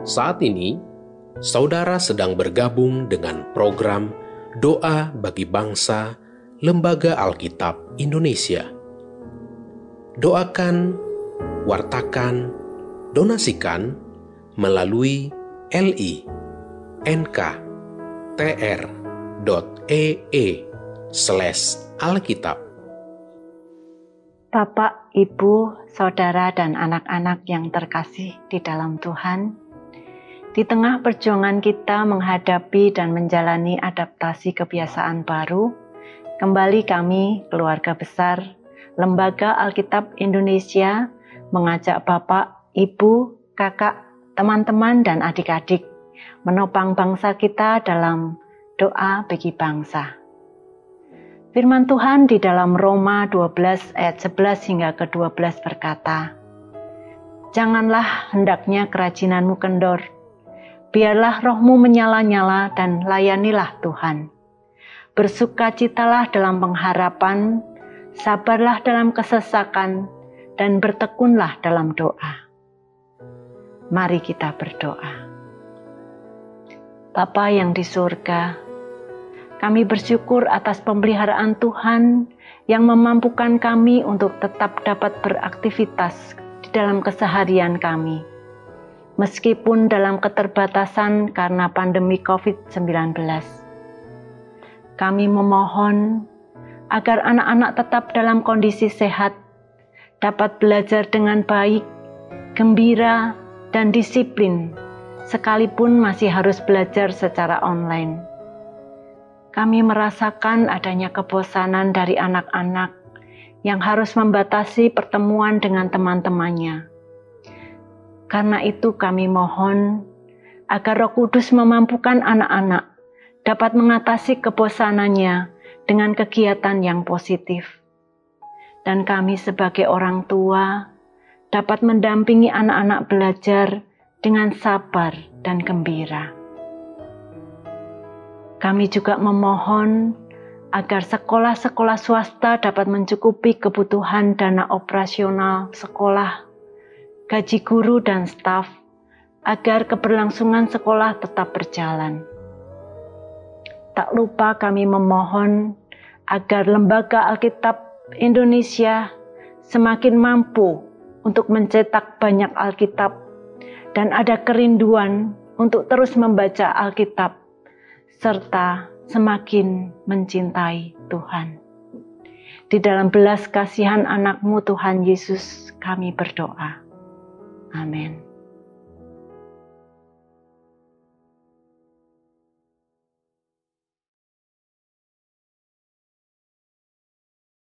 Saat ini, saudara sedang bergabung dengan program Doa bagi Bangsa Lembaga Alkitab Indonesia. Doakan, wartakan, donasikan melalui li nk.tr.ee slash alkitab. Bapak, Ibu, Saudara, dan anak-anak yang terkasih di dalam Tuhan, di tengah perjuangan kita menghadapi dan menjalani adaptasi kebiasaan baru, kembali kami, keluarga besar, Lembaga Alkitab Indonesia, mengajak Bapak, Ibu, Kakak, teman-teman, dan adik-adik menopang bangsa kita dalam doa bagi bangsa. Firman Tuhan di dalam Roma 12 ayat 11 hingga ke-12 berkata, Janganlah hendaknya kerajinanmu kendor, biarlah rohmu menyala-nyala dan layanilah Tuhan. Bersukacitalah dalam pengharapan, sabarlah dalam kesesakan, dan bertekunlah dalam doa. Mari kita berdoa. Bapa yang di surga, kami bersyukur atas pemeliharaan Tuhan yang memampukan kami untuk tetap dapat beraktivitas di dalam keseharian kami. Meskipun dalam keterbatasan karena pandemi COVID-19. Kami memohon agar anak-anak tetap dalam kondisi sehat, dapat belajar dengan baik, gembira, dan disiplin sekalipun masih harus belajar secara online. Kami merasakan adanya kebosanan dari anak-anak yang harus membatasi pertemuan dengan teman-temannya. Karena itu, kami mohon agar Roh Kudus memampukan anak-anak dapat mengatasi kebosanannya dengan kegiatan yang positif, dan kami sebagai orang tua dapat mendampingi anak-anak belajar dengan sabar dan gembira. Kami juga memohon agar sekolah-sekolah swasta dapat mencukupi kebutuhan dana operasional sekolah, gaji guru dan staf, agar keberlangsungan sekolah tetap berjalan. Tak lupa kami memohon agar Lembaga Alkitab Indonesia semakin mampu untuk mencetak banyak Alkitab dan ada kerinduan untuk terus membaca Alkitab serta semakin mencintai Tuhan. Di dalam belas kasihan anakmu Tuhan Yesus kami berdoa. Amén.